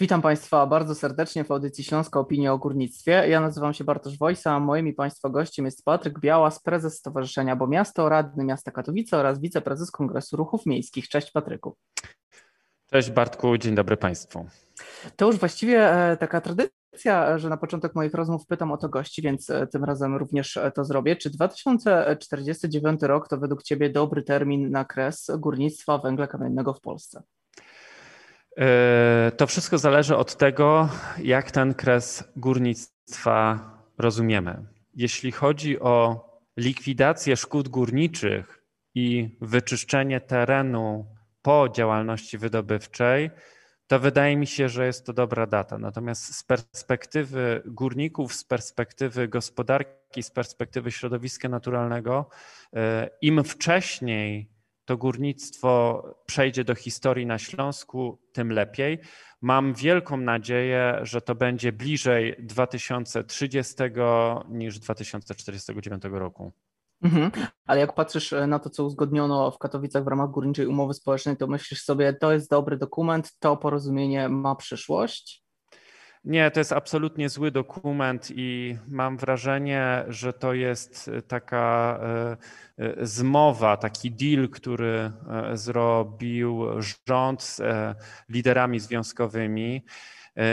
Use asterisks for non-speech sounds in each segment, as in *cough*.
Witam Państwa bardzo serdecznie w audycji Śląska Opinia o Górnictwie. Ja nazywam się Bartosz Wojsa, a moim i Państwa gościem jest Patryk Białas, prezes Stowarzyszenia Bo Miasto, radny miasta Katowice oraz wiceprezes Kongresu Ruchów Miejskich. Cześć Patryku. Cześć Bartku, dzień dobry Państwu. To już właściwie e, taka tradycja, że na początek moich rozmów pytam o to gości, więc e, tym razem również e, to zrobię. Czy 2049 rok to według Ciebie dobry termin na kres górnictwa węgla kamiennego w Polsce? E, to wszystko zależy od tego, jak ten kres górnictwa rozumiemy. Jeśli chodzi o likwidację szkód górniczych i wyczyszczenie terenu po działalności wydobywczej, to wydaje mi się, że jest to dobra data. Natomiast z perspektywy górników, z perspektywy gospodarki, z perspektywy środowiska naturalnego, e, im wcześniej to górnictwo przejdzie do historii na Śląsku, tym lepiej. Mam wielką nadzieję, że to będzie bliżej 2030 niż 2049 roku. Mhm. Ale jak patrzysz na to, co uzgodniono w Katowicach w ramach górniczej umowy społecznej, to myślisz sobie, to jest dobry dokument, to porozumienie ma przyszłość? Nie, to jest absolutnie zły dokument i mam wrażenie, że to jest taka e, e, zmowa, taki deal, który e, zrobił rząd z liderami związkowymi.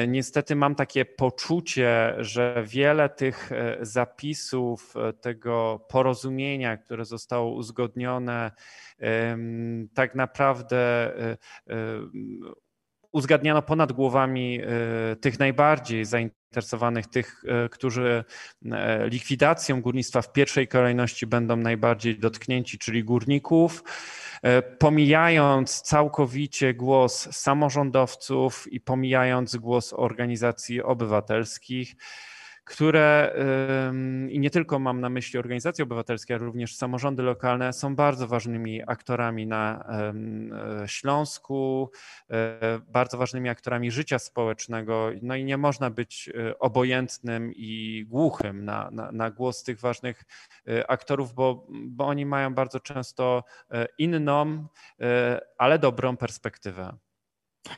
Niestety mam takie poczucie, że wiele tych zapisów tego porozumienia, które zostało uzgodnione, tak naprawdę uzgadniano ponad głowami e, tych najbardziej zainteresowanych, tych, e, którzy e, likwidacją górnictwa w pierwszej kolejności będą najbardziej dotknięci, czyli górników, pomijając całkowicie głos samorządowców i pomijając głos organizacji obywatelskich które i nie tylko mam na myśli organizacje obywatelskie, ale również samorządy lokalne są bardzo ważnymi aktorami na e, Śląsku, e, bardzo ważnymi aktorami życia społecznego. No i nie można być e, obojętnym i głuchym na, na, na głos tych ważnych aktorów, bo, bo oni mają bardzo często inną, ale dobrą perspektywę.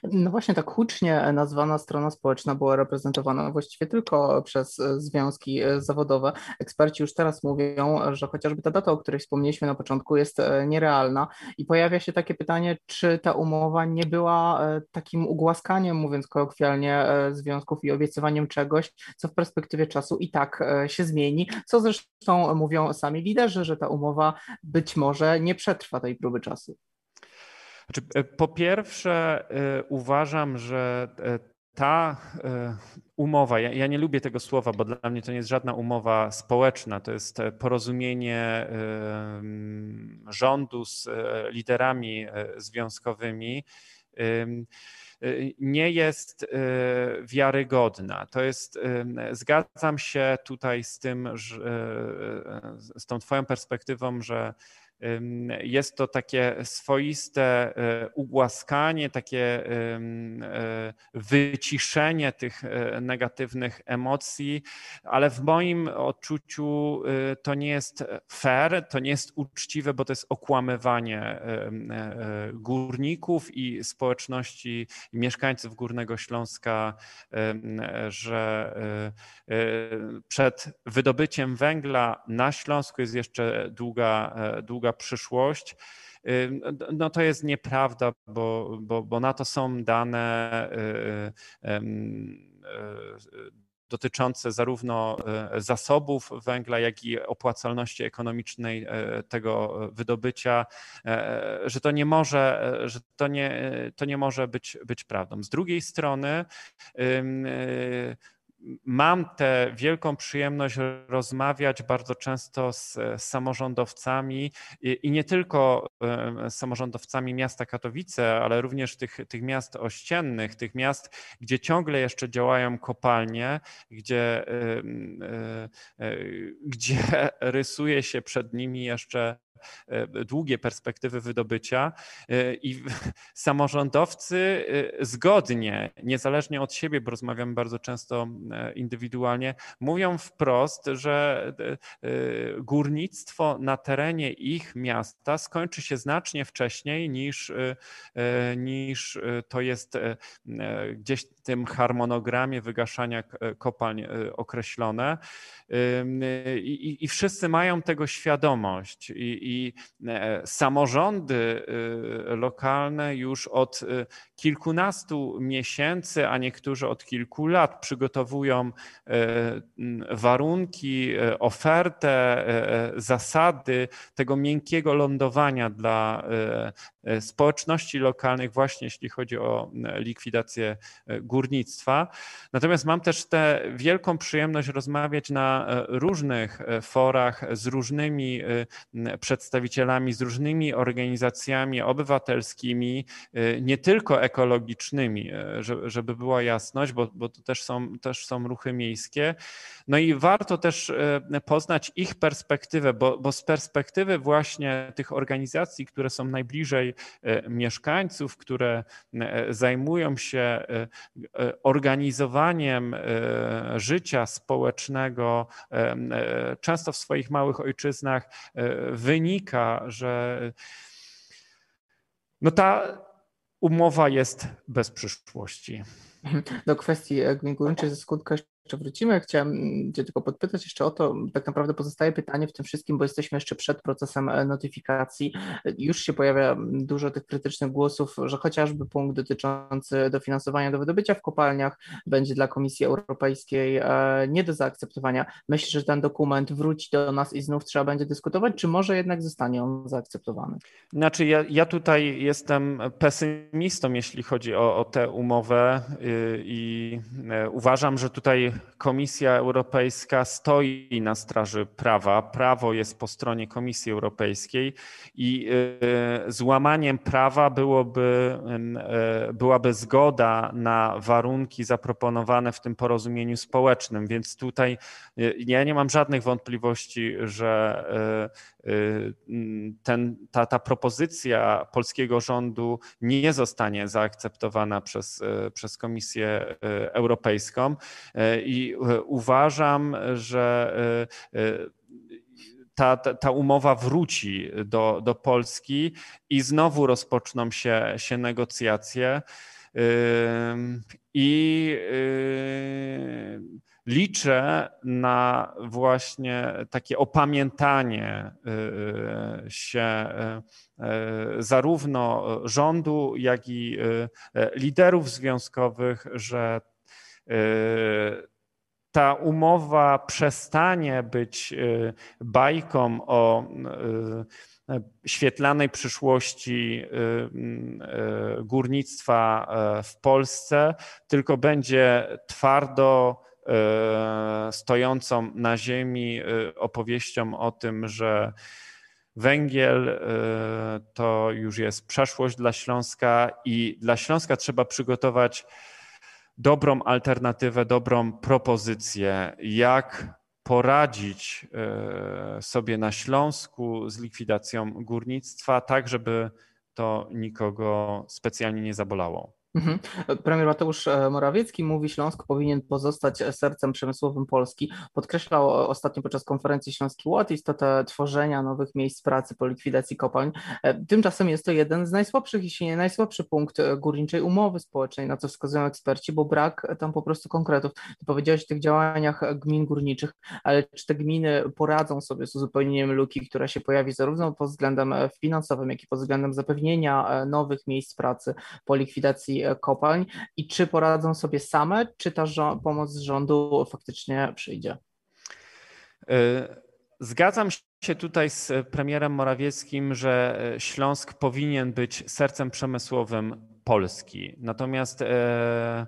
No właśnie tak hucznie nazwana strona społeczna była reprezentowana właściwie tylko przez e, związki e, zawodowe. Eksperci już teraz mówią, że chociażby ta data, o której wspomnieliśmy na początku, jest e, nierealna i pojawia się takie pytanie, czy ta umowa nie była takim ugłaskaniem, mówiąc kolokwialnie, związków i obiecywaniem czegoś, co w perspektywie czasu i tak się zmieni, co zresztą mówią sami liderzy, że ta umowa być może nie przetrwa tej próby czasu. Znaczy, e, po pierwsze, e, uważam, że e, ta umowa, ja, ja, nie lubię tego słowa, bo dla mnie to nie jest żadna umowa społeczna, to jest porozumienie rządu z liderami związkowymi nie jest wiarygodna. To jest, zgadzam się tutaj z tym, z tą Twoją perspektywą, że jest to takie swoiste e, ugłaskanie, takie e, wyciszenie tych e, negatywnych emocji, ale w moim odczuciu to nie jest fair, to nie jest uczciwe, bo to jest okłamywanie górników i społeczności i mieszkańców Górnego Śląska, że przed wydobyciem węgla na Śląsku jest jeszcze długa, długa przyszłość, no to jest nieprawda, bo, bo, bo na to są dane y, y, y, dotyczące zarówno zasobów węgla, jak i opłacalności ekonomicznej tego wydobycia, że to nie może, że to nie, to nie może być, być prawdą. Z drugiej strony, mam tę wielką przyjemność rozmawiać bardzo często z, samorządowcami i, i, nie tylko z samorządowcami miasta Katowice, ale również tych, tych miast ościennych, tych miast, gdzie ciągle jeszcze działają kopalnie, gdzie, e, e, gdzie rysuje się przed nimi jeszcze długie perspektywy wydobycia i *laughs* samorządowcy zgodnie, niezależnie od siebie, bo rozmawiamy bardzo często indywidualnie, mówią wprost, że górnictwo na terenie ich miasta skończy się znacznie wcześniej niż, niż to jest gdzieś w tym harmonogramie wygaszania kopalń określone. I, i wszyscy mają tego świadomość, i, i e, samorządy y, lokalne już od y, kilkunastu miesięcy, a niektórzy od kilku lat przygotowują e, warunki, e, ofertę, zasady tego miękkiego lądowania dla społeczności lokalnych, właśnie jeśli chodzi o likwidację górnictwa. Natomiast mam też tę wielką przyjemność rozmawiać na różnych forach z różnymi przedstawicielami, z różnymi organizacjami obywatelskimi, nie tylko ekologicznymi, żeby była jasność, bo, bo to też są, też są ruchy miejskie. No i warto też poznać ich perspektywę, bo, bo z perspektywy właśnie tych organizacji, które są najbliżej mieszkańców, które zajmują się organizowaniem życia społecznego, często w swoich małych ojczyznach wynika, że no ta umowa jest bez przyszłości. Do kwestii gmin górniczych ze skutku jeszcze wrócimy. Chciałem Cię tylko podpytać jeszcze o to, tak naprawdę pozostaje pytanie w tym wszystkim, bo jesteśmy jeszcze przed procesem e, notyfikacji. Już się pojawia dużo tych krytycznych głosów, że chociażby punkt dotyczący dofinansowania do wydobycia w kopalniach będzie dla Komisji Europejskiej e, nie do zaakceptowania. Myślisz, że ten dokument wróci do nas i znów trzeba będzie dyskutować, czy może jednak zostanie on zaakceptowany? Znaczy, ja, ja tutaj jestem pesymistą, jeśli chodzi o, o tę umowę y, i e, uważam, że tutaj Komisja Europejska stoi na straży prawa. Prawo jest po stronie Komisji Europejskiej i y, złamaniem prawa byłoby, y, byłaby zgoda na warunki zaproponowane w tym porozumieniu społecznym. Więc tutaj y, ja nie mam żadnych wątpliwości, że ten, ta, ta propozycja polskiego rządu nie zostanie zaakceptowana przez, przez Komisję Europejską i e, uważam, że e, e, ta, ta, ta, umowa wróci do, do Polski i znowu rozpoczną się, się negocjacje. I liczę na właśnie takie opamiętanie się zarówno rządu, jak i liderów związkowych, że ta umowa przestanie być y, bajką o y, świetlanej przyszłości y, górnictwa w Polsce, tylko będzie twardo stojącą na ziemi opowieścią o tym, że węgiel to już jest przeszłość dla Śląska i dla Śląska trzeba przygotować dobrą alternatywę, dobrą propozycję, jak poradzić e, sobie na Śląsku z likwidacją górnictwa, tak żeby to nikogo specjalnie nie zabolało. Mhm. Premier Mateusz e, Morawiecki mówi, Śląsk powinien pozostać sercem przemysłowym Polski. Podkreślał ostatnio podczas konferencji Śląski Ład istotę tworzenia nowych miejsc pracy po likwidacji kopalń. E, tymczasem jest to jeden z najsłabszych, jeśli nie najsłabszy punkt e, górniczej umowy społecznej, na co wskazują eksperci, bo brak tam po prostu konkretów. Ty powiedziałeś o tych działaniach gmin górniczych, ale czy te gminy poradzą sobie z uzupełnieniem luki, która się pojawi zarówno pod względem finansowym, jak i pod względem zapewnienia nowych miejsc pracy po likwidacji E, kopalń i czy poradzą sobie same, czy ta pomoc z rządu faktycznie przyjdzie? E, zgadzam się tutaj z premierem Morawieckim, że Śląsk powinien być sercem przemysłowym Polski. Natomiast e,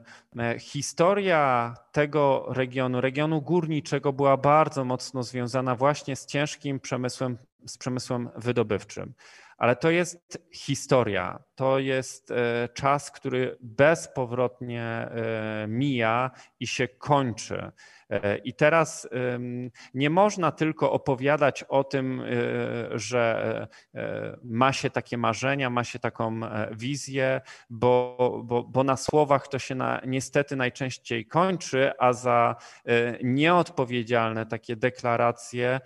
historia tego regionu, regionu górniczego była bardzo mocno związana właśnie z ciężkim przemysłem, z przemysłem wydobywczym ale to jest historia. To jest czas, który bezpowrotnie mija i się kończy. E, I teraz nie można tylko opowiadać o tym, e, że e, ma się takie marzenia, ma się taką wizję, bo, bo, bo na słowach to się na, niestety najczęściej kończy, a za nieodpowiedzialne takie deklaracje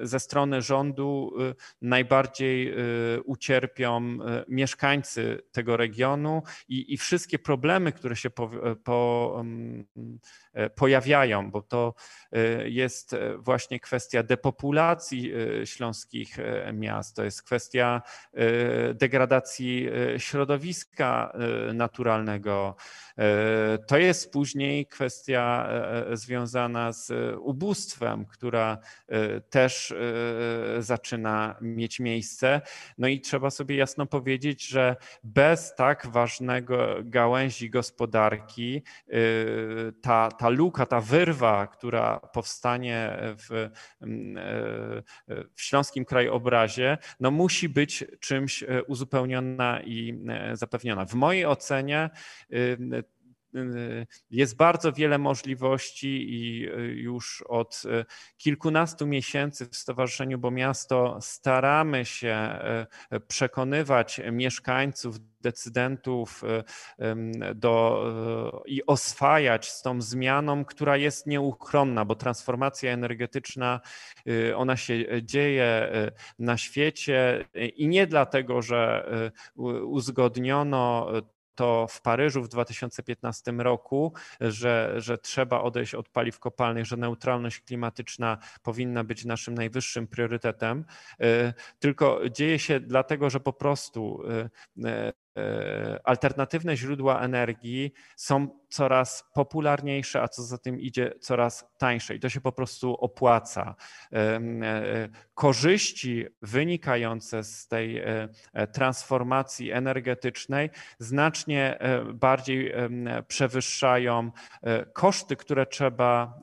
ze strony rządu najbardziej ucierpią mieszkańcy tego regionu i, i wszystkie problemy, które się po, po E, pojawiają, bo to e, jest e, właśnie kwestia depopulacji śląskich miast, to jest kwestia degradacji środowiska naturalnego, to jest później kwestia związana z ubóstwem, która też zaczyna mieć miejsce. No i trzeba sobie jasno powiedzieć, że bez tak ważnego gałęzi gospodarki ta, ta ta luka, ta wyrwa, która powstanie w, mm, e, w śląskim krajobrazie, no musi być czymś e, uzupełniona i e, zapewniona. W mojej ocenie jest bardzo wiele możliwości i już od kilkunastu miesięcy w Stowarzyszeniu Bo Miasto staramy się przekonywać mieszkańców decydentów do, i oswajać z tą zmianą, która jest nieuchronna, bo transformacja energetyczna, ona się dzieje na świecie i nie dlatego, że uzgodniono to w Paryżu w 2015 roku, że, że trzeba odejść od paliw kopalnych, że neutralność klimatyczna powinna być naszym najwyższym priorytetem, tylko dzieje się dlatego, że po prostu E, alternatywne źródła energii są coraz popularniejsze, a co za tym idzie, coraz tańsze i to się po prostu opłaca. E, e, korzyści wynikające z tej transformacji energetycznej znacznie bardziej przewyższają koszty, które trzeba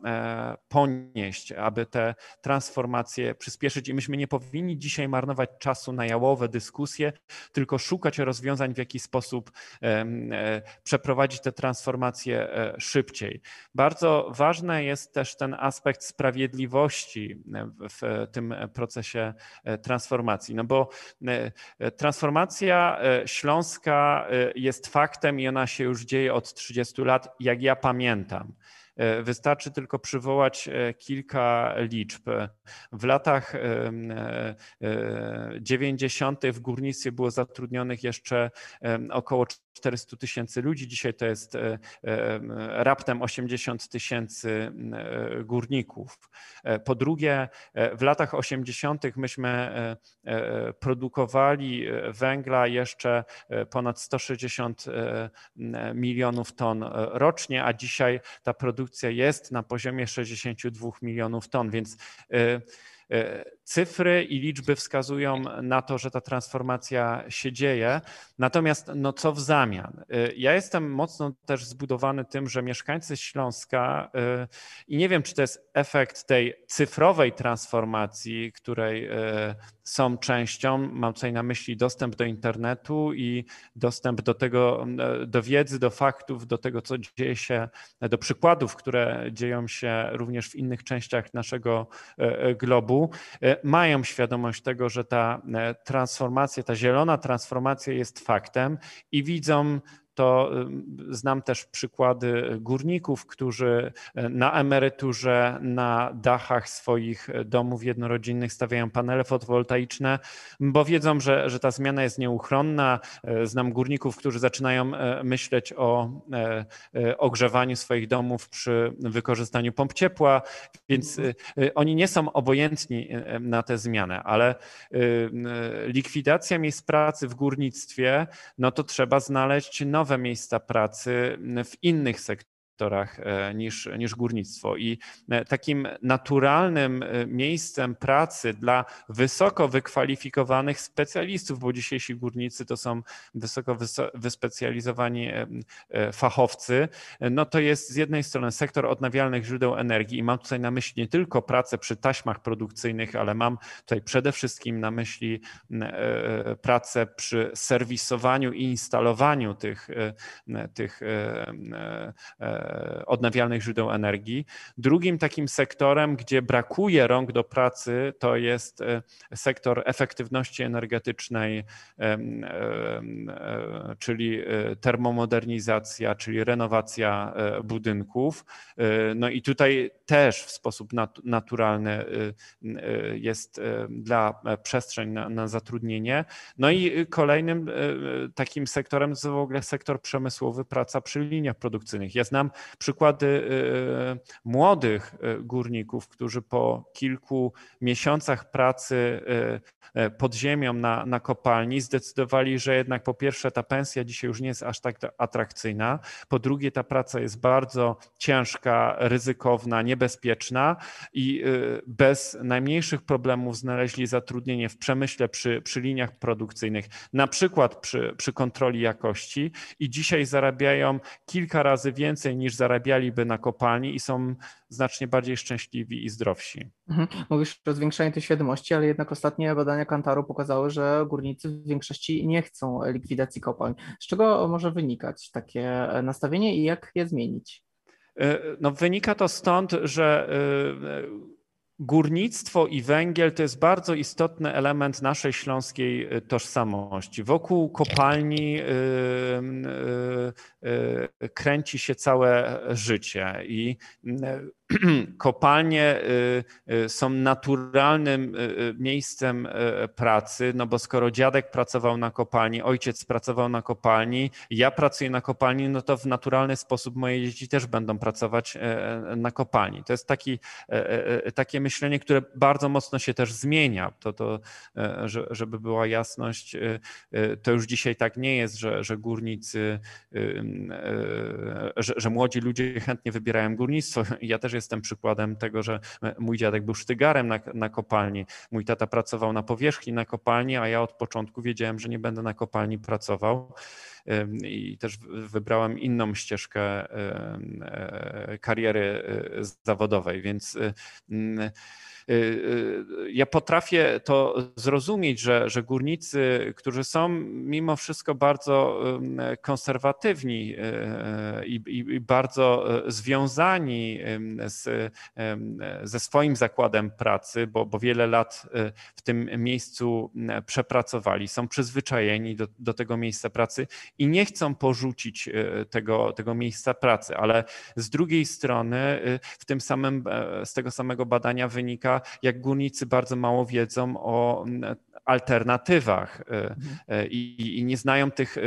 ponieść, aby te transformacje przyspieszyć. I myśmy nie powinni dzisiaj marnować czasu na jałowe dyskusje, tylko szukać rozwiązań w jaki sposób e, przeprowadzić te transformacje e, szybciej. Bardzo ważny jest też ten aspekt sprawiedliwości w tym procesie e, transformacji, no bo transformacja śląska jest faktem i ona się już dzieje od 30 lat, jak ja pamiętam. E, wystarczy tylko przywołać e, kilka liczb. W latach 90. E, w górnictwie było zatrudnionych jeszcze około 400 tysięcy ludzi. Dzisiaj to jest raptem 80 tysięcy górników. Po drugie, w latach 80. myśmy produkowali węgla jeszcze ponad 160 milionów ton rocznie, a dzisiaj ta produkcja jest na poziomie 62 milionów ton, więc cyfry i liczby wskazują na to, że ta transformacja się dzieje. Natomiast no co w zamian? Y, ja jestem mocno też zbudowany tym, że mieszkańcy Śląska i nie wiem, czy to jest efekt tej cyfrowej transformacji, której są częścią, mam tutaj na myśli dostęp do internetu i dostęp do tego, do wiedzy, do faktów, do tego, co dzieje się, do przykładów, które dzieją się również w innych częściach naszego e, e, globu, e, mają świadomość tego, że ta transformacja, ta zielona transformacja jest faktem i widzą to znam też przykłady górników, którzy e, na emeryturze na dachach swoich domów jednorodzinnych stawiają panele fotowoltaiczne, bo wiedzą, że, że ta zmiana jest nieuchronna. Znam górników, którzy zaczynają myśleć o ogrzewaniu swoich domów przy wykorzystaniu pomp ciepła, więc oni nie są obojętni na tę zmianę, ale likwidacja miejsc pracy w górnictwie, no to trzeba znaleźć nowe nowe miejsca pracy w innych sektorach sektorach niż, niż górnictwo. I takim naturalnym miejscem pracy dla wysoko wykwalifikowanych specjalistów, bo dzisiejsi górnicy to są wysoko wyspecjalizowani fachowcy, no to jest z jednej strony sektor odnawialnych źródeł energii i mam tutaj na myśli nie tylko pracę przy taśmach produkcyjnych, ale mam tutaj przede wszystkim na myśli e, pracę przy serwisowaniu i instalowaniu tych, e, tych e, odnawialnych źródeł energii. Drugim takim sektorem, gdzie brakuje rąk do pracy, to jest sektor efektywności energetycznej, czyli termomodernizacja, czyli renowacja budynków. No i tutaj też w sposób naturalny jest dla przestrzeń na, na zatrudnienie. No i kolejnym takim sektorem jest w ogóle sektor przemysłowy, praca przy liniach produkcyjnych. Ja znam przykłady młodych górników, którzy po kilku miesiącach pracy pod ziemią na, na kopalni zdecydowali, że jednak po pierwsze ta pensja dzisiaj już nie jest aż tak atrakcyjna, po drugie ta praca jest bardzo ciężka, ryzykowna, niebezpieczna i bez najmniejszych problemów znaleźli zatrudnienie w przemyśle przy, przy liniach produkcyjnych, na przykład przy, przy kontroli jakości i dzisiaj zarabiają kilka razy więcej niż zarabialiby na kopalni i są znacznie bardziej szczęśliwi i zdrowsi. Mhm. Mówisz o zwiększeniu tej świadomości, ale jednak ostatnie badania Kantaru pokazały, że górnicy w większości nie chcą likwidacji kopalń. Z czego może wynikać takie nastawienie i jak je zmienić? E, no, wynika to stąd, że e, Górnictwo i węgiel to jest bardzo istotny element naszej śląskiej y, tożsamości. Wokół kopalni y, y, kręci się całe życie i *clears throat* kopalnie y, y, są naturalnym y, miejscem pracy, no bo skoro dziadek pracował na kopalni, ojciec pracował na kopalni, ja pracuję na kopalni, no to w naturalny sposób moje dzieci też będą pracować na kopalni. To jest taki, takie myślenie, które bardzo mocno się też zmienia. To, to żeby była jasność, to już dzisiaj tak nie jest, że, że górnicy, że, że młodzi ludzie chętnie wybierają górnictwo. Ja też jestem przykładem tego, że mój dziadek był sztygarem na, na kopalni, mój tata pracował na powierzchni na kopalni, a ja od początku wiedziałem, że nie będę na kopalni pracował i też wybrałem inną ścieżkę e, kariery e, zawodowej, więc Y, y, ja potrafię to zrozumieć, że, że górnicy, którzy są mimo wszystko bardzo konserwatywni y, i, i bardzo związani z, ze swoim zakładem pracy, bo, bo wiele lat w tym miejscu przepracowali, są przyzwyczajeni do, do tego miejsca pracy i nie chcą porzucić tego, tego miejsca pracy, ale z drugiej strony w tym samym, e, z tego samego badania wynika, jak górnicy bardzo mało wiedzą o mm, alternatywach e, mhm. e, i, i nie znają tych e,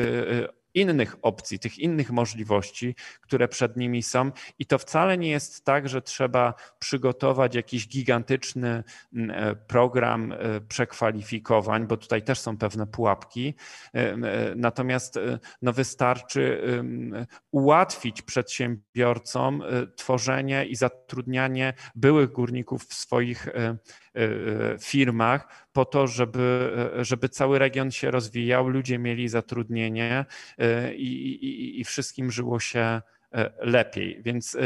innych opcji, tych innych możliwości, które przed nimi są. I to wcale nie jest tak, że trzeba przygotować jakiś gigantyczny mm, program przekwalifikowań, bo tutaj też są pewne pułapki. Natomiast no wystarczy ułatwić przedsiębiorcom tworzenie i zatrudnianie byłych górników w swoich firmach po to, żeby, żeby cały region się rozwijał, ludzie mieli zatrudnienie i, i, i wszystkim żyło się lepiej. Więc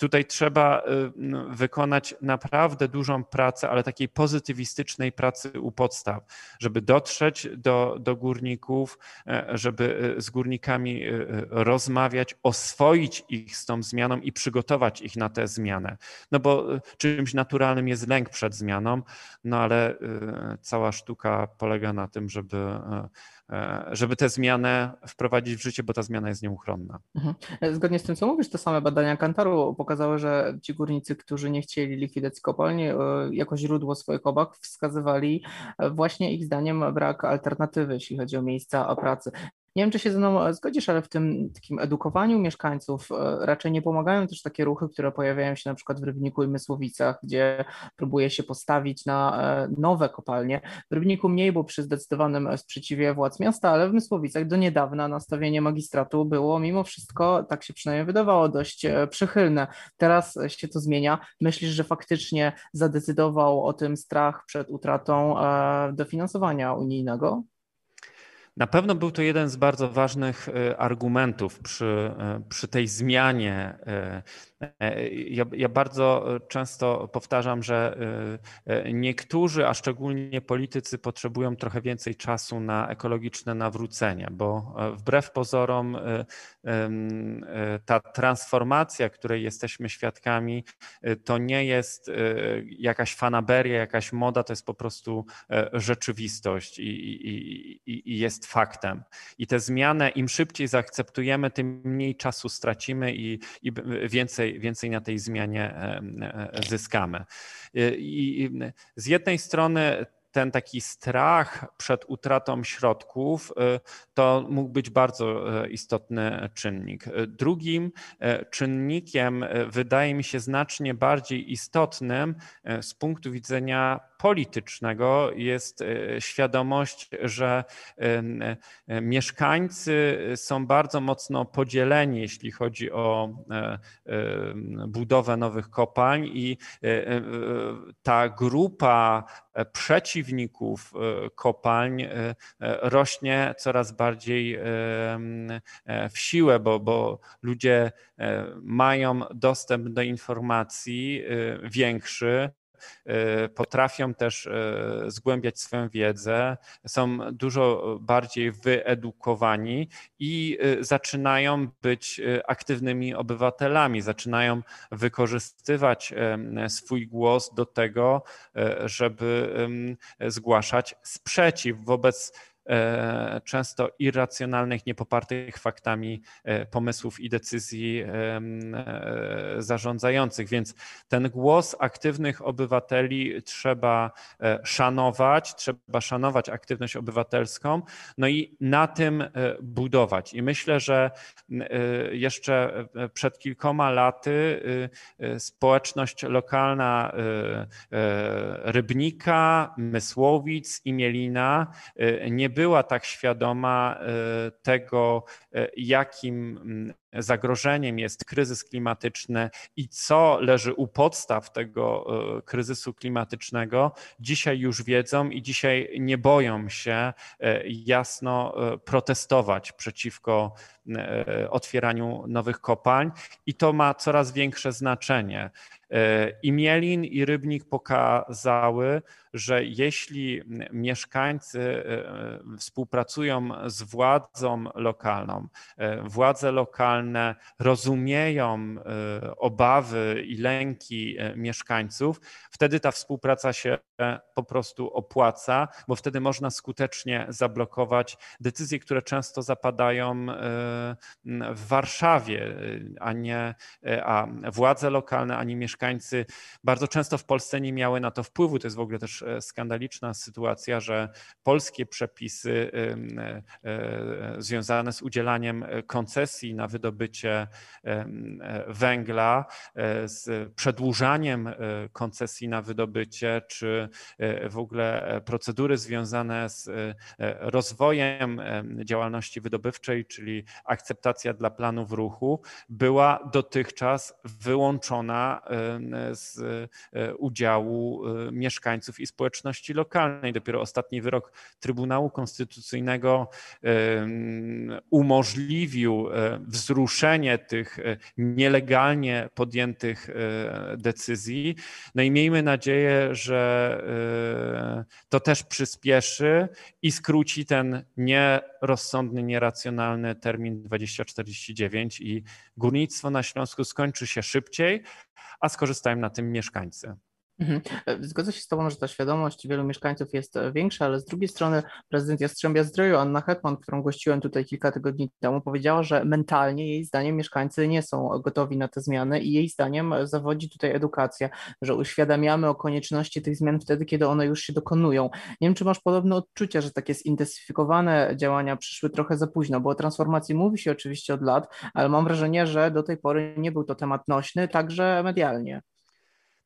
Tutaj trzeba no, wykonać naprawdę dużą pracę, ale takiej pozytywistycznej pracy u podstaw, żeby dotrzeć do, do górników, e, żeby z górnikami rozmawiać, oswoić ich z tą zmianą i przygotować ich na tę zmianę. No bo czymś naturalnym jest lęk przed zmianą, no ale cała sztuka polega na tym, żeby E, żeby tę zmianę wprowadzić w życie, bo ta zmiana jest nieuchronna. Mhm. E, zgodnie z tym, co mówisz, te same badania Kantaru pokazały, że ci górnicy, którzy nie chcieli likwidacji kopalni, e, jako źródło swoich obaw wskazywali właśnie ich zdaniem brak alternatywy, jeśli chodzi o miejsca pracy. Nie wiem, czy się ze mną e, zgodzisz, ale w tym takim edukowaniu mieszkańców e, raczej nie pomagają też takie ruchy, które pojawiają się na przykład w Rybniku i Mysłowicach, gdzie próbuje się postawić na e, nowe kopalnie. W Rybniku mniej, bo przy zdecydowanym sprzeciwie władz miasta, ale w Mysłowicach do niedawna nastawienie magistratu było mimo wszystko, tak się przynajmniej wydawało, dość przychylne. Teraz się to zmienia. Myślisz, że faktycznie zadecydował o tym strach przed utratą dofinansowania unijnego? Na pewno był to jeden z bardzo ważnych e, argumentów przy, e, przy tej zmianie e, ja, ja, bardzo często powtarzam, że niektórzy, a szczególnie politycy, potrzebują trochę więcej czasu na ekologiczne nawrócenie, bo wbrew pozorom ta transformacja, której jesteśmy świadkami, to nie jest jakaś fanaberia, jakaś moda, to jest po prostu rzeczywistość i, i, i jest faktem. I tę zmianę im szybciej zaakceptujemy, tym mniej czasu stracimy i, i więcej więcej, na tej zmianie e, zyskamy. I z jednej strony ten taki strach przed utratą środków y, to mógł być bardzo y, istotny czynnik. Drugim y, czynnikiem wydaje mi się znacznie bardziej istotnym z punktu widzenia politycznego jest świadomość, że mieszkańcy są bardzo mocno podzieleni, jeśli chodzi o budowę nowych kopalń i ta grupa przeciwników e, kopalń e, e, rośnie coraz bardziej w siłę, bo, bo ludzie mają dostęp do informacji większy, potrafią też e, zgłębiać swoją wiedzę, są dużo bardziej wyedukowani i e, zaczynają być aktywnymi obywatelami, zaczynają wykorzystywać swój głos do tego, żeby zgłaszać sprzeciw wobec E, często irracjonalnych, niepopartych faktami e, pomysłów i decyzji e, zarządzających. Więc ten głos aktywnych obywateli trzeba szanować, trzeba szanować aktywność obywatelską, no i na tym budować. I myślę, że jeszcze przed kilkoma laty społeczność lokalna Rybnika, Mysłowic i Mielina nie była tak świadoma e, tego, e, jakim zagrożeniem jest kryzys klimatyczny i co leży u podstaw tego e, kryzysu klimatycznego, dzisiaj już wiedzą i dzisiaj nie boją się jasno protestować przeciwko otwieraniu nowych kopalń i to ma coraz większe znaczenie. I Mielin i Rybnik pokazały, że jeśli mieszkańcy e, współpracują z władzą lokalną, e, władze lokalne rozumieją e, obawy i lęki mieszkańców, wtedy ta współpraca się po prostu opłaca, bo wtedy można skutecznie zablokować decyzje, które często zapadają w Warszawie, a nie a władze lokalne, ani mieszkańcy bardzo często w Polsce nie miały na to wpływu. To jest w ogóle też skandaliczna sytuacja, że polskie przepisy związane z udzielaniem koncesji na wydobycie węgla, z przedłużaniem koncesji na wydobycie, czy w ogóle procedury związane z rozwojem działalności wydobywczej, czyli akceptacja dla planów ruchu, była dotychczas wyłączona z udziału mieszkańców i społeczności lokalnej. Dopiero ostatni wyrok Trybunału Konstytucyjnego umożliwił e, wzruszenie tych e, nielegalnie podjętych e, decyzji. No i miejmy nadzieję, że to też przyspieszy i skróci ten nierozsądny, nieracjonalny termin 2049 i górnictwo na Śląsku skończy się szybciej, a skorzystają na tym mieszkańcy. Mhm. E, zgodzę się z Tobą, że ta świadomość wielu mieszkańców jest e, większa, ale z drugiej strony prezydent Jastrzębia Zdroju, Anna Hetman, którą gościłem tutaj kilka tygodni temu, powiedziała, że mentalnie jej zdaniem mieszkańcy nie są gotowi na te zmiany i jej zdaniem zawodzi tutaj edukacja, że uświadamiamy o konieczności tych zmian wtedy, kiedy one już się dokonują. Nie wiem, czy masz podobne odczucia, że takie zintensyfikowane działania przyszły trochę za późno, bo o transformacji mówi się oczywiście od lat, ale mam wrażenie, że do tej pory nie był to temat nośny, także medialnie.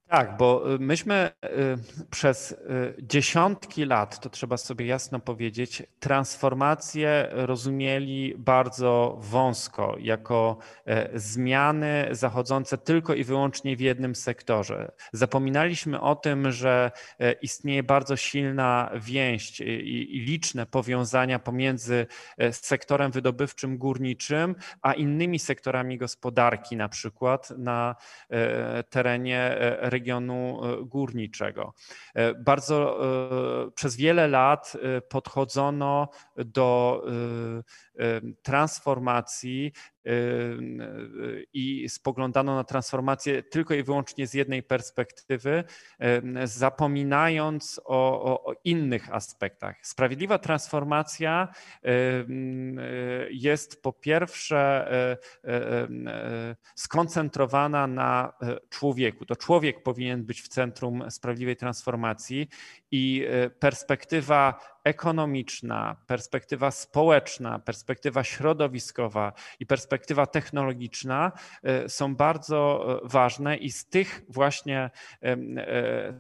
Tak, bo y, myśmy y, przez y, dziesiątki lat, to trzeba sobie jasno powiedzieć, transformację rozumieli bardzo wąsko, jako e, zmiany zachodzące tylko i wyłącznie w jednym sektorze. Zapominaliśmy o tym, że e, istnieje bardzo silna więź i liczne powiązania pomiędzy e, sektorem wydobywczym górniczym, a innymi sektorami gospodarki, na przykład na terenie regionu e, górniczego. E, bardzo e, przez wiele lat podchodzono do transformacji i spoglądano na transformację tylko i wyłącznie z jednej perspektywy, zapominając o, o, o, innych aspektach. Sprawiedliwa transformacja jest po pierwsze skoncentrowana na człowieku. To człowiek powinien być w centrum sprawiedliwej transformacji i perspektywa ekonomiczna, perspektywa społeczna, perspektywa środowiskowa i perspektywa technologiczna e, są bardzo e, ważne i z tych właśnie, e,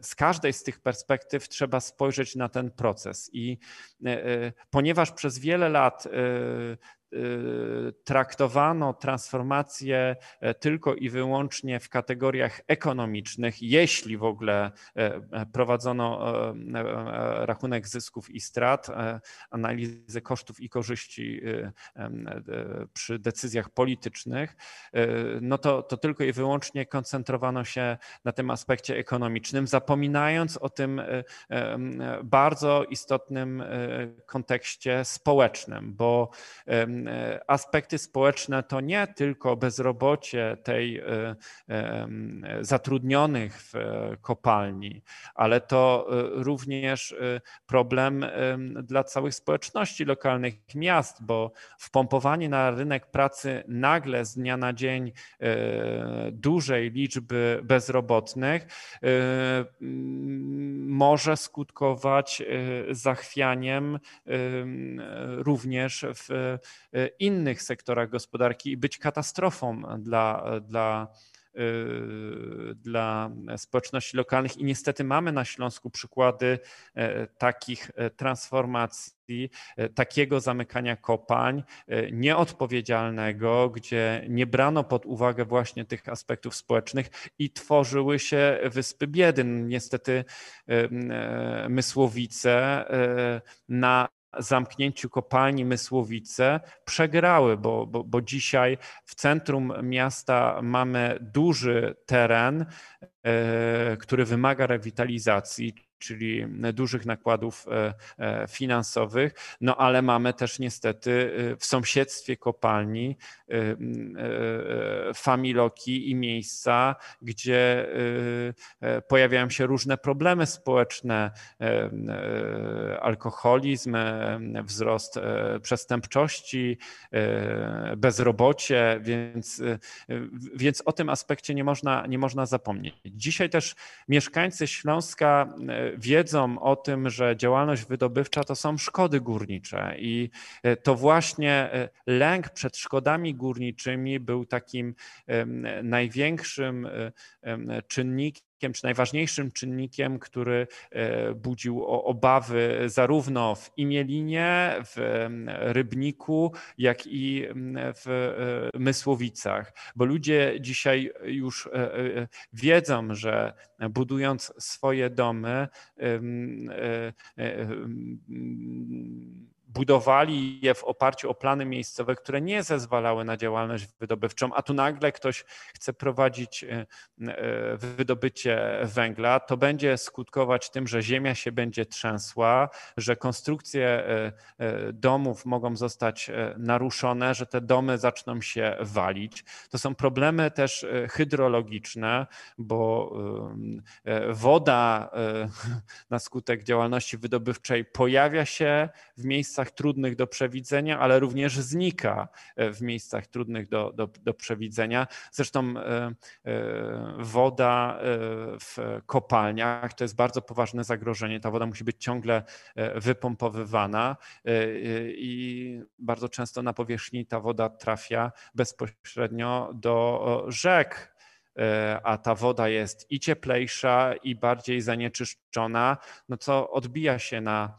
z każdej z tych perspektyw trzeba spojrzeć na ten proces. I ponieważ przez wiele lat traktowano transformację e, tylko i wyłącznie w kategoriach ekonomicznych, jeśli w ogóle e, e, prowadzono rachunek zysków i strat, analizę kosztów i korzyści przy decyzjach politycznych, no to, to tylko i wyłącznie koncentrowano się na tym aspekcie ekonomicznym, zapominając o tym bardzo istotnym kontekście społecznym, bo aspekty społeczne to nie tylko bezrobocie tej e, zatrudnionych w kopalni, ale to e, również problem dla całych społeczności lokalnych miast, bo wpompowanie na rynek pracy nagle z dnia na dzień dużej liczby bezrobotnych może skutkować zachwianiem również w innych sektorach gospodarki i być katastrofą dla, dla, y, dla społeczności lokalnych. I niestety mamy na Śląsku przykłady e, takich e, transformacji, e, takiego zamykania kopalń nieodpowiedzialnego, gdzie nie brano pod uwagę właśnie tych aspektów społecznych i tworzyły się wyspy biedy. Niestety Mysłowice na zamknięciu kopalni Mysłowice przegrały, bo, bo, bo dzisiaj w centrum miasta mamy duży teren, e, który wymaga rewitalizacji, czyli dużych nakładów e, e, finansowych, no ale mamy też niestety w sąsiedztwie kopalni familoki i miejsca, gdzie pojawiają się różne problemy społeczne, alkoholizm, wzrost przestępczości, bezrobocie, więc, więc o tym aspekcie nie można, nie można zapomnieć. Dzisiaj też mieszkańcy Śląska wiedzą o tym, że działalność wydobywcza to są szkody górnicze i to właśnie lęk przed szkodami górniczymi był takim największym czynnikiem, czy najważniejszym czynnikiem, który e, budził obawy zarówno w Imielinie, w Rybniku, jak i w e, Mysłowicach, bo ludzie dzisiaj już e, wiedzą, że budując swoje domy, budowali je w oparciu o plany miejscowe, które nie zezwalały na działalność wydobywczą, a tu nagle ktoś chce prowadzić wydobycie węgla, to będzie skutkować tym, że ziemia się będzie trzęsła, że konstrukcje domów mogą zostać naruszone, że te domy zaczną się walić. To są problemy też hydrologiczne, bo woda *laughs* na skutek działalności wydobywczej pojawia się w miejscach trudnych do przewidzenia, ale również znika e, w miejscach trudnych do, do, do przewidzenia. Zresztą e, e, woda w kopalniach to jest bardzo poważne zagrożenie. Ta woda musi być ciągle wypompowywana i bardzo często na powierzchni ta woda trafia bezpośrednio do rzek, a ta woda jest i cieplejsza, i bardziej zanieczyszczona, no co odbija się na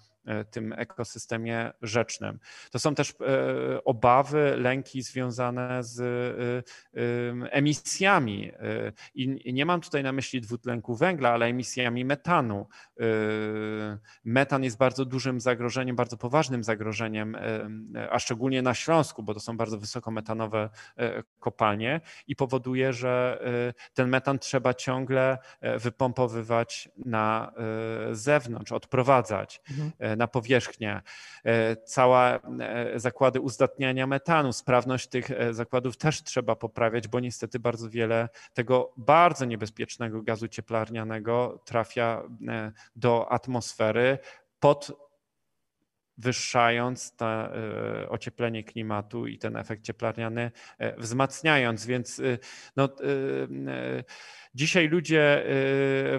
tym ekosystemie rzecznym. To są też e, obawy, lęki związane z e, emisjami. I nie mam tutaj na myśli dwutlenku węgla, ale emisjami metanu. Metan jest bardzo dużym zagrożeniem, bardzo poważnym zagrożeniem, a szczególnie na Śląsku, bo to są bardzo wysokometanowe kopalnie i powoduje, że ten metan trzeba ciągle wypompowywać na zewnątrz, odprowadzać. Mhm na powierzchnię, e, całe e, zakłady uzdatniania metanu, sprawność tych e, zakładów też trzeba poprawiać, bo niestety bardzo wiele tego bardzo niebezpiecznego gazu cieplarnianego trafia do atmosfery pod wyższając to ocieplenie klimatu i ten efekt cieplarniany wzmacniając, więc no, Dzisiaj ludzie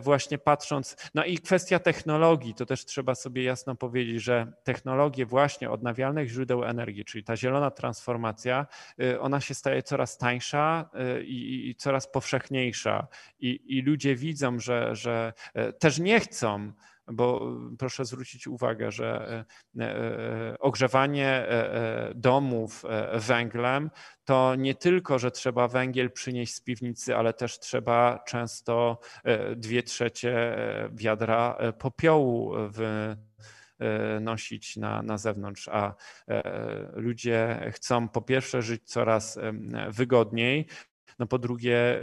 właśnie patrząc, no i kwestia technologii, to też trzeba sobie jasno powiedzieć, że technologie właśnie odnawialnych źródeł energii, czyli ta zielona transformacja, ona się staje coraz tańsza i, i coraz powszechniejsza. I, I, ludzie widzą, że, że też nie chcą bo proszę zwrócić uwagę, że e, e, ogrzewanie e, domów węglem to nie tylko, że trzeba węgiel przynieść z piwnicy, ale też trzeba często dwie trzecie wiadra popiołu w nosić na, na zewnątrz, a ludzie chcą po pierwsze żyć coraz wygodniej, no po drugie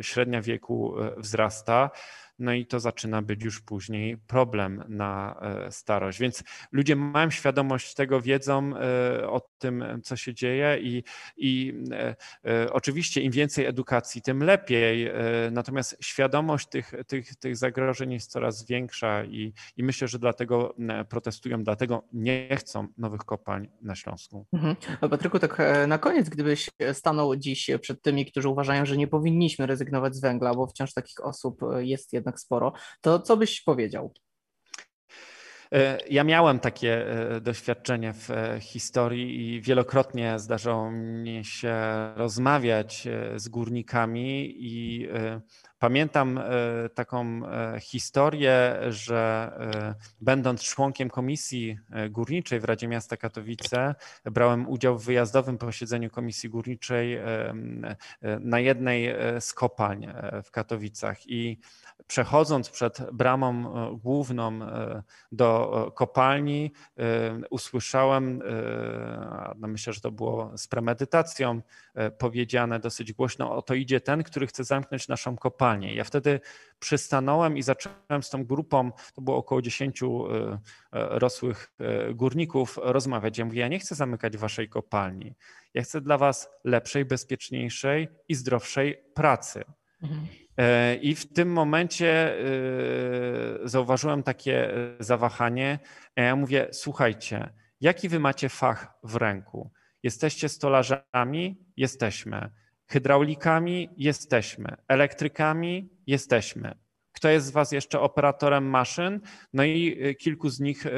średnia wieku wzrasta no i to zaczyna być już później problem na e, starość. Więc ludzie mają świadomość tego, wiedzą e, o tym, co się dzieje i, i e, oczywiście im więcej edukacji, tym lepiej. Natomiast świadomość tych, tych, tych zagrożeń jest coraz większa i, i myślę, że dlatego protestują, dlatego nie chcą nowych kopalń na Śląsku. Mhm. Patryku, tak na koniec, gdybyś stanął dziś przed tymi, którzy uważają, że nie powinniśmy rezygnować z węgla, bo wciąż takich osób jest jednak jednak sporo, to co byś powiedział? E, ja miałem takie e, doświadczenie w e, historii i wielokrotnie zdarzało mi się rozmawiać z górnikami i Pamiętam e, taką e, historię, że e, będąc członkiem komisji górniczej w Radzie Miasta Katowice, brałem udział w wyjazdowym posiedzeniu komisji górniczej na jednej z kopalń w Katowicach. I przechodząc przed bramą główną do kopalni, usłyszałem, no myślę, że to było z premedytacją powiedziane dosyć głośno, oto idzie ten, który chce zamknąć naszą kopalnię kopalnię. Ja wtedy przystanąłem i zacząłem z tą grupą, to było około 10 e, e, rosłych e, górników, rozmawiać. Ja mówię, ja nie chcę zamykać waszej kopalni. Ja chcę dla was lepszej, bezpieczniejszej i zdrowszej pracy. Mhm. I w tym momencie zauważyłem takie zawahanie. Ja mówię, słuchajcie, jaki wy macie fach w ręku? Jesteście stolarzami? Jesteśmy. Hydraulikami jesteśmy, elektrykami jesteśmy. Kto jest z Was jeszcze operatorem maszyn? No i y, kilku z nich y,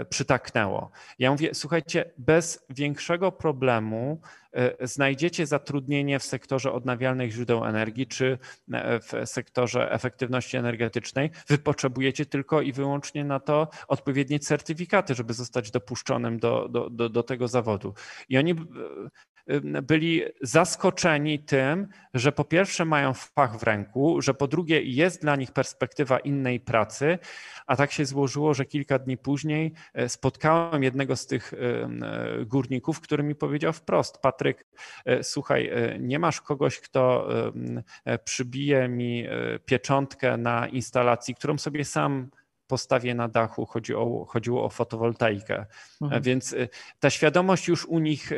y, przytaknęło. Ja mówię, słuchajcie, bez większego problemu znajdziecie zatrudnienie w sektorze odnawialnych źródeł energii czy w sektorze efektywności energetycznej. Wy potrzebujecie tylko i wyłącznie na to odpowiednie certyfikaty, żeby zostać dopuszczonym do, do, do, do tego zawodu. I oni byli zaskoczeni tym, że po pierwsze mają fach w ręku, że po drugie jest dla nich perspektywa innej pracy, a tak się złożyło, że kilka dni później e, spotkałem jednego z tych e, górników, który mi powiedział wprost: Patryk, słuchaj, nie masz kogoś, kto przybije mi pieczątkę na instalacji, którą sobie sam postawię na dachu, chodzi o, chodziło o fotowoltaikę. Mhm. Więc ta świadomość już u nich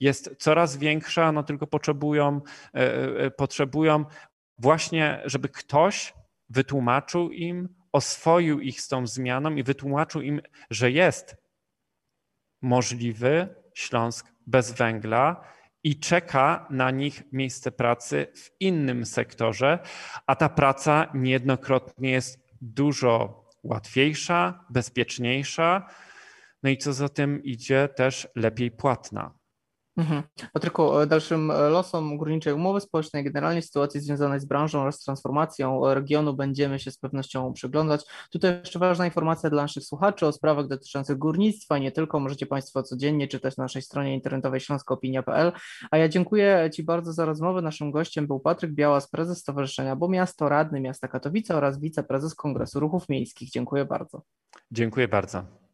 jest coraz większa, no tylko potrzebują, potrzebują właśnie, żeby ktoś wytłumaczył im, oswoił ich z tą zmianą i wytłumaczył im, że jest możliwy Śląsk bez węgla i czeka na nich miejsce pracy w innym sektorze, a ta praca niejednokrotnie jest dużo łatwiejsza, bezpieczniejsza, no i co za tym idzie, też lepiej płatna. Mhm. Patryku, e, dalszym e, losom górniczej umowy społecznej, generalnie sytuacji związanej z branżą oraz transformacją regionu będziemy się z pewnością przyglądać. Tutaj jeszcze ważna informacja dla naszych słuchaczy o sprawach dotyczących górnictwa i nie tylko. Możecie Państwo codziennie czytać na naszej stronie internetowej śląskoopinia.pl. A ja dziękuję Ci bardzo za rozmowę. Naszym gościem był Patryk Białas, prezes Stowarzyszenia Bo Miasto, radny miasta Katowice oraz wiceprezes Kongresu Ruchów Miejskich. Dziękuję bardzo. Dziękuję bardzo.